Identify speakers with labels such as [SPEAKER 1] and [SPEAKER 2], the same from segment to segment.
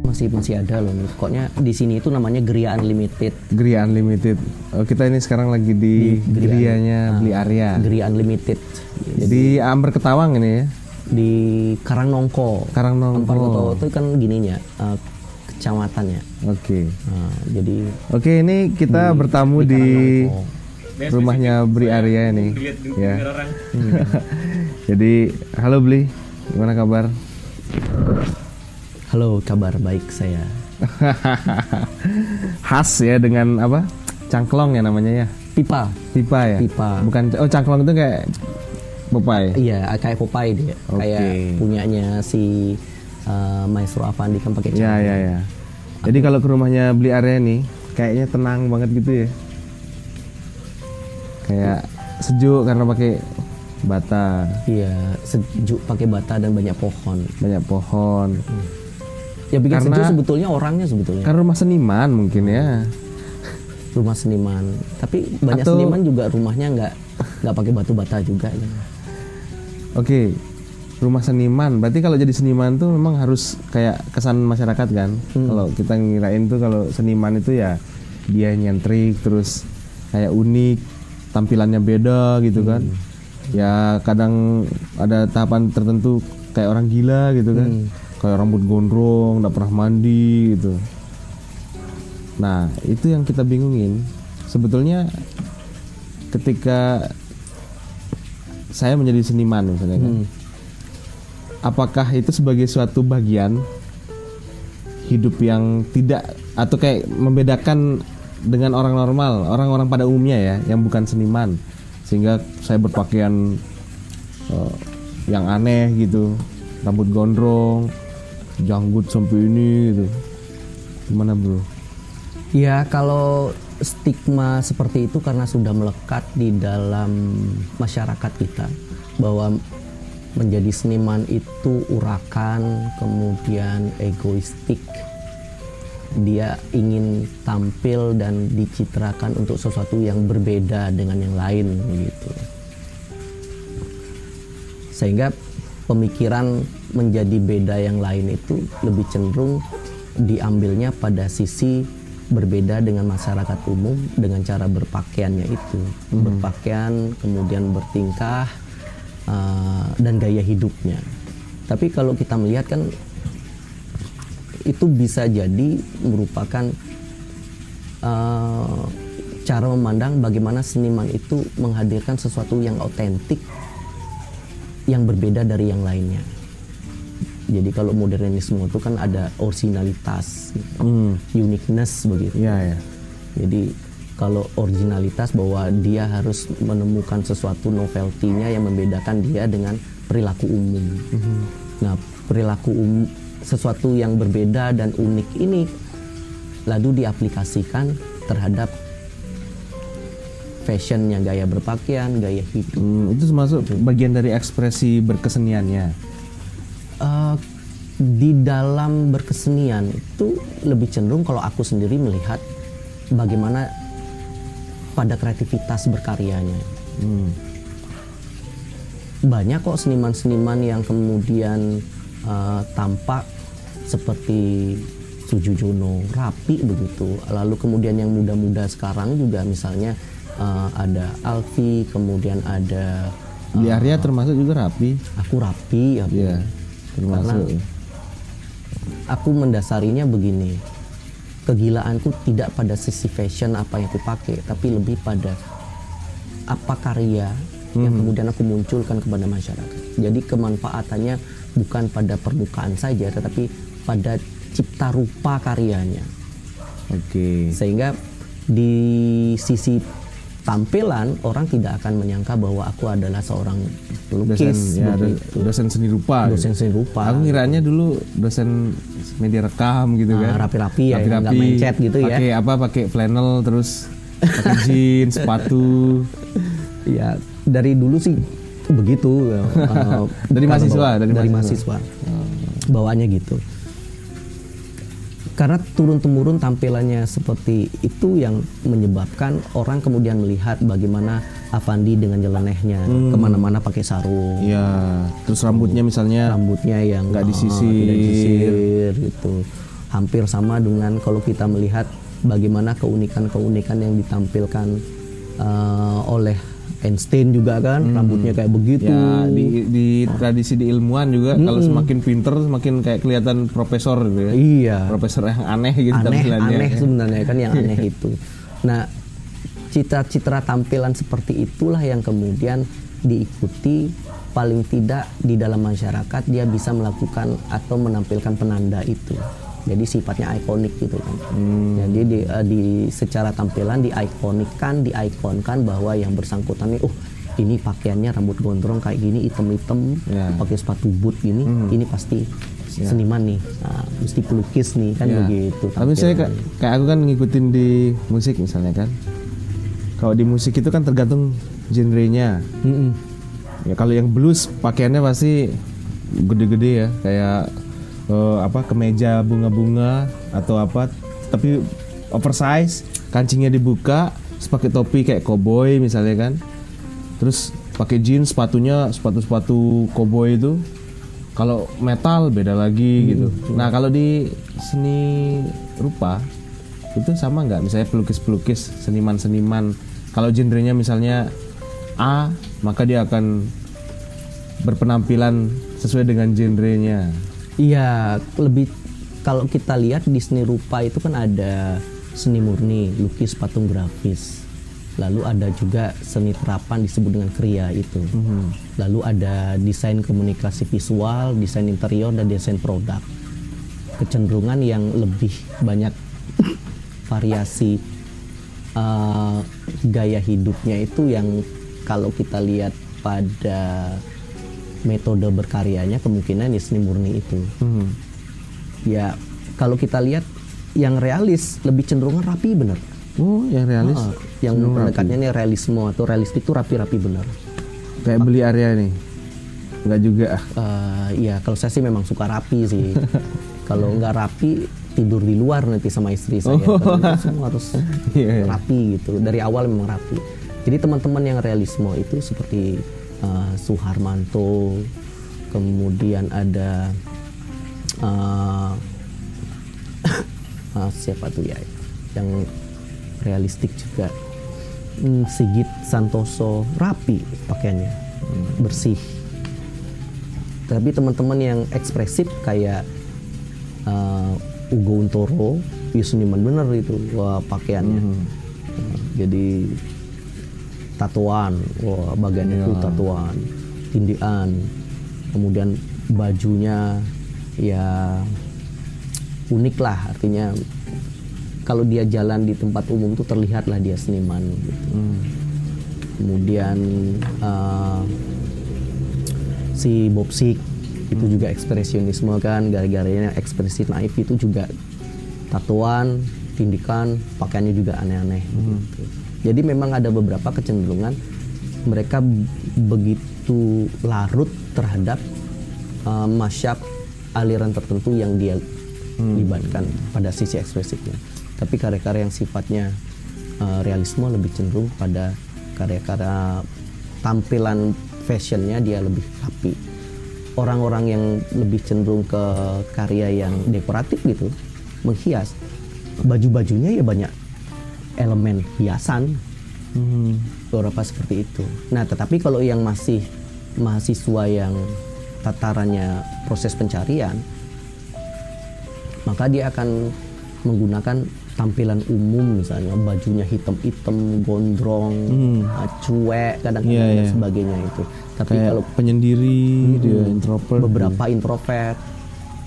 [SPEAKER 1] masih masih ada loh nih. Pokoknya di sini itu namanya Geria Unlimited.
[SPEAKER 2] Geria Unlimited. Oh, kita ini sekarang lagi di,
[SPEAKER 1] Geria.
[SPEAKER 2] Gerianya Beli Area.
[SPEAKER 1] Geria Unlimited
[SPEAKER 2] Jadi Amber Ketawang ini ya.
[SPEAKER 1] di Karangnongko.
[SPEAKER 2] Karangnongko.
[SPEAKER 1] Amparwoto itu kan gininya eh, kecamatannya.
[SPEAKER 2] Oke.
[SPEAKER 1] Nah, jadi
[SPEAKER 2] Oke, ini kita bertamu di
[SPEAKER 1] Karangnongko.
[SPEAKER 2] rumahnya Bri Area ini. Ya. Jadi, halo Bli. Gimana kabar?
[SPEAKER 1] Halo, kabar baik saya.
[SPEAKER 2] Khas ya dengan apa? Cangklong ya namanya ya.
[SPEAKER 1] Pipa.
[SPEAKER 2] Pipa ya.
[SPEAKER 1] Pipa.
[SPEAKER 2] Bukan oh cangklong itu kayak Popeye.
[SPEAKER 1] Iya, kayak Popeye dia.
[SPEAKER 2] Oke.
[SPEAKER 1] Kayak punyanya si eh, Maestro Avandi kan pakai
[SPEAKER 2] Ya ya ya. Jadi kalau ke rumahnya Beli Area nih, kayaknya tenang banget gitu ya. Kayak sejuk karena pakai bata,
[SPEAKER 1] Iya, sejuk pakai bata dan banyak pohon.
[SPEAKER 2] banyak pohon.
[SPEAKER 1] Ya bikin
[SPEAKER 2] Karena-
[SPEAKER 1] sejuk sebetulnya orangnya sebetulnya.
[SPEAKER 2] Kan rumah seniman mungkin ya.
[SPEAKER 1] Rumah seniman. Tapi banyak
[SPEAKER 2] Atau-
[SPEAKER 1] seniman juga rumahnya nggak nggak pakai batu bata juga. ya.
[SPEAKER 2] Oke, rumah seniman. Berarti kalau jadi seniman tuh memang harus kayak kesan masyarakat kan. Kalau kita ngirain tuh kalau seniman itu ya dia nyentrik terus kayak unik, tampilannya beda gitu kan. Ya kadang ada tahapan tertentu kayak orang gila gitu kan. Kayak rambut gondrong, nggak pernah mandi gitu. Nah, itu yang kita bingungin. Sebetulnya ketika saya menjadi seniman misalnya kan.
[SPEAKER 1] Hmm.
[SPEAKER 2] Apakah itu sebagai suatu bagian hidup yang tidak atau kayak membedakan dengan orang normal, orang-orang pada umumnya ya, yang bukan seniman, sehingga saya berpakaian eh, yang aneh gitu, rambut gondrong, janggut sampai ini gitu, gimana bro?
[SPEAKER 1] Ya kalau stigma seperti itu karena sudah melekat di dalam masyarakat kita bahwa menjadi seniman itu urakan kemudian egoistik. Dia ingin tampil dan dicitrakan untuk sesuatu yang berbeda dengan yang lain gitu. Sehingga pemikiran menjadi beda yang lain itu lebih cenderung diambilnya pada sisi berbeda dengan masyarakat umum dengan cara berpakaiannya itu. Berpakaian kemudian bertingkah uh, dan gaya hidupnya. Tapi kalau kita melihat kan itu bisa jadi merupakan uh, cara memandang bagaimana seniman itu menghadirkan sesuatu yang otentik yang berbeda dari yang lainnya. Jadi kalau modernisme itu kan ada originalitas, gitu.
[SPEAKER 2] Hmm,
[SPEAKER 1] uniqueness begitu.
[SPEAKER 2] iya ya.
[SPEAKER 1] Jadi kalau originalitas bahwa dia harus menemukan sesuatu novelty-nya yang membedakan dia dengan perilaku umum. Nah, perilaku umum sesuatu yang berbeda dan unik ini lalu diaplikasikan terhadap fashionnya, gaya berpakaian, gaya hidup.
[SPEAKER 2] Hmm, itu termasuk bagian dari ekspresi berkeseniannya.
[SPEAKER 1] Eh, di dalam berkesenian itu lebih cenderung kalau aku sendiri melihat bagaimana pada kreativitas berkaryanya.
[SPEAKER 2] Hmm.
[SPEAKER 1] Banyak kok seniman-seniman yang kemudian eh, tampak seperti Sujujono, rapi begitu. Lalu kemudian yang muda-muda sekarang juga misalnya eh, ada Alfi, kemudian ada
[SPEAKER 2] Di area termasuk juga rapi.
[SPEAKER 1] aku rapi, aku
[SPEAKER 2] Iya, termasuk.
[SPEAKER 1] aku mendasarinya begini kegilaanku tidak pada sisi fashion apa yang aku pakai tapi lebih pada apa karya yang kemudian aku munculkan kepada masyarakat jadi kemanfaatannya bukan pada permukaan saja tetapi pada cipta rupa karyanya
[SPEAKER 2] Oke.
[SPEAKER 1] sehingga di sisi tampilan orang tidak akan menyangka bahwa aku adalah seorang
[SPEAKER 2] Dosen
[SPEAKER 1] pelukis
[SPEAKER 2] ya,
[SPEAKER 1] begitu.
[SPEAKER 2] dosen seni rupa. gitu.
[SPEAKER 1] dosen seni rupa
[SPEAKER 2] Aku ngiranya dulu dosen media rekam gitu
[SPEAKER 1] Ah,
[SPEAKER 2] kan.
[SPEAKER 1] rapi-rapi ya, main cat gitu ya.
[SPEAKER 2] Pakai apa? Pakai flannel terus pakai jeans, sepatu.
[SPEAKER 1] Ya dari dulu sih begitu. Eh,
[SPEAKER 2] Dari mahasiswa,
[SPEAKER 1] bawa-
[SPEAKER 2] dari
[SPEAKER 1] dari,
[SPEAKER 2] mahasiswa.
[SPEAKER 1] mahasiswa. Bawaannya gitu. Karena turun temurun tampilannya seperti itu yang menyebabkan orang kemudian melihat bagaimana Avandi dengan nyelenehnya
[SPEAKER 2] Hmm.
[SPEAKER 1] ke mana-mana pakai sarung,
[SPEAKER 2] Iya. Terus rambutnya misalnya
[SPEAKER 1] rambutnya yang
[SPEAKER 2] Nggak
[SPEAKER 1] eh,
[SPEAKER 2] disisir.
[SPEAKER 1] tidak disisir gitu. hampir sama dengan kalau kita melihat bagaimana keunikan-keunikan yang ditampilkan uh, oleh Einstein juga kan rambutnya kayak begitu.
[SPEAKER 2] Ya di, di tradisi di ilmuwan juga kalau semakin pinter semakin kayak kelihatan profesor gitu ya.
[SPEAKER 1] iya.
[SPEAKER 2] Profesor yang aneh gitu
[SPEAKER 1] aneh
[SPEAKER 2] tampilannya.
[SPEAKER 1] aneh sebenarnya kan yang aneh itu. Nah citra-citra tampilan seperti itulah yang kemudian diikuti paling tidak di dalam masyarakat dia bisa melakukan atau menampilkan penanda itu jadi sifatnya ikonik gitu kan jadi di, eh, di secara tampilan diikonikkan diikonkan bahwa yang bersangkutan nih oh ini pakaiannya rambut gondrong kayak gini item-item
[SPEAKER 2] Ya.
[SPEAKER 1] pakai sepatu boot gini ini pasti seniman nih Nah, mesti pelukis nih kan
[SPEAKER 2] Ya.
[SPEAKER 1] begitu
[SPEAKER 2] Tapi saya kayak, kayak aku kan ngikutin di musik misalnya kan. Kalau di musik itu kan tergantung genrenya.
[SPEAKER 1] Mm-mm.
[SPEAKER 2] Ya kalau yang blues pakaiannya pasti gede-gede ya, kayak eh, apa kemeja bunga-bunga atau apa, tapi oversize, kancingnya dibuka, pakai topi kayak cowboy misalnya kan. Terus pakai jeans, sepatunya sepatu-sepatu cowboy itu. Kalau metal beda lagi gitu. Nah kalau di seni rupa itu sama nggak? Misalnya pelukis-pelukis, seniman-seniman. Kalau genrenya misalnya A, maka dia akan berpenampilan sesuai dengan genrenya.
[SPEAKER 1] Iya, lebih kalau kita lihat di seni rupa itu kan ada seni murni, lukis patung grafis. Lalu ada juga seni terapan disebut dengan kriya itu. Lalu ada desain komunikasi visual, desain interior dan desain produk. Kecenderungan yang lebih banyak variasi eh, gaya hidupnya itu yang kalau kita lihat pada metode berkaryanya kemungkinan ya seni murni itu
[SPEAKER 2] Hmm.
[SPEAKER 1] ya kalau kita lihat yang realis lebih cenderungan rapi bener
[SPEAKER 2] Oh, yang realis.
[SPEAKER 1] Ah, yang pendekatannya nih realisme atau realistik itu rapi-rapi bener
[SPEAKER 2] Kayak beli area nih. Enggak juga. ah.
[SPEAKER 1] Eh, ya kalau saya sih memang suka rapi sih kalau nggak rapi tidur di luar nanti sama istri saya itu semua harus
[SPEAKER 2] Iya, iya.
[SPEAKER 1] rapi gitu dari awal memang rapi jadi teman-teman yang realisme itu seperti eh, Suharmanto kemudian ada eh, ah, siapa tuh ya yang realistik juga. Hmm, Sigit Santoso rapi pakaiannya bersih. Tapi teman-teman yang ekspresif kayak uh, Ugo Untoro seniman bener itu wah pakaiannya. Uh, jadi tatoan wah bagian itu tatoan tindian. Kemudian bajunya ya unik lah artinya. Kalau dia jalan di tempat umum tuh terlihat lah dia seniman gitu. kemudian uh, si Bob Sik itu juga ekspresionisme kan gara-garanya ekspresif naif itu juga tatuan tindikan pakaiannya juga aneh-aneh gitu. Jadi memang ada beberapa kecenderungan mereka begitu larut terhadap uh, masyap aliran tertentu yang dia libatkan pada sisi ekspresifnya. Tapi karya-karya yang sifatnya uh, realisme lebih cenderung pada karya-karya tampilan fashionnya dia lebih rapi. Orang-orang yang lebih cenderung ke karya yang dekoratif gitu menghias baju-bajunya ya banyak elemen hiasan. Beberapa seperti itu. Nah tetapi kalau yang masih mahasiswa yang tatarannya proses pencarian maka dia akan menggunakan tampilan umum misalnya bajunya hitam-hitam gondrong ah, cuek kadang-kadang
[SPEAKER 2] Iya,
[SPEAKER 1] dan
[SPEAKER 2] iya.
[SPEAKER 1] sebagainya itu. Tapi
[SPEAKER 2] Kayak
[SPEAKER 1] kalau
[SPEAKER 2] penyendiri, dia introvert.
[SPEAKER 1] beberapa introvert,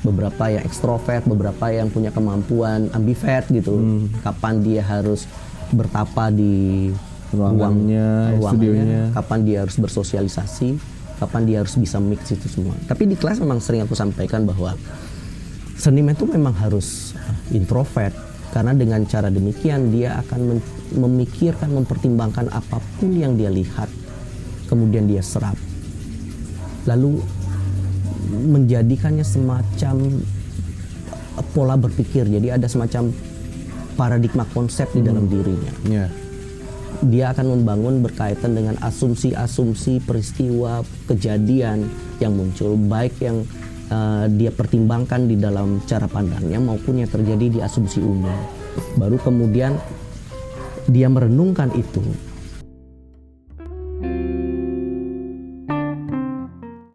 [SPEAKER 1] beberapa yang ekstrovert, beberapa yang punya kemampuan ambivert gitu.
[SPEAKER 2] Hmm.
[SPEAKER 1] Kapan dia harus bertapa di
[SPEAKER 2] Ruangannya,
[SPEAKER 1] ruang-
[SPEAKER 2] studionya.
[SPEAKER 1] kapan dia harus bersosialisasi, kapan dia harus bisa mix itu semua. Tapi di kelas memang sering aku sampaikan bahwa seniman itu memang harus introvert karena dengan cara demikian dia akan memikirkan, mempertimbangkan apa pun yang dia lihat, kemudian dia serap, lalu menjadikannya semacam pola berpikir. Jadi ada semacam paradigma konsep di dalam dirinya
[SPEAKER 2] Ya.
[SPEAKER 1] dia akan membangun berkaitan dengan asumsi-asumsi peristiwa kejadian yang muncul baik yang uh, dia pertimbangkan di dalam cara pandangnya maupun yang terjadi di asumsi umum. Baru kemudian dia merenungkan itu